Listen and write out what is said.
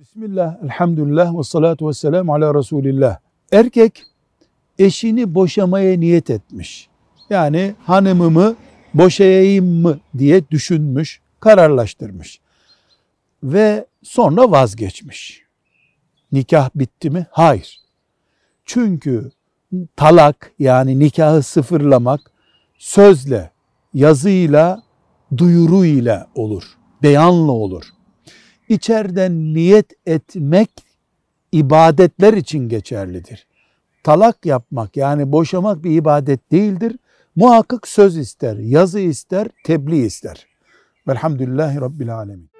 Bismillah, elhamdülillah ve salatu ve selamu ala Resulillah. Erkek eşini boşamaya niyet etmiş. Yani hanımımı boşayayım mı diye düşünmüş, kararlaştırmış. Ve sonra vazgeçmiş. Nikah bitti mi? Hayır. Çünkü talak yani nikahı sıfırlamak sözle, yazıyla, duyuruyla olur. Beyanla olur. İçeriden niyet etmek ibadetler için geçerlidir. Talak yapmak yani boşamak bir ibadet değildir. Muhakkak söz ister, yazı ister, tebliğ ister. Velhamdülillahi Rabbil Alemin.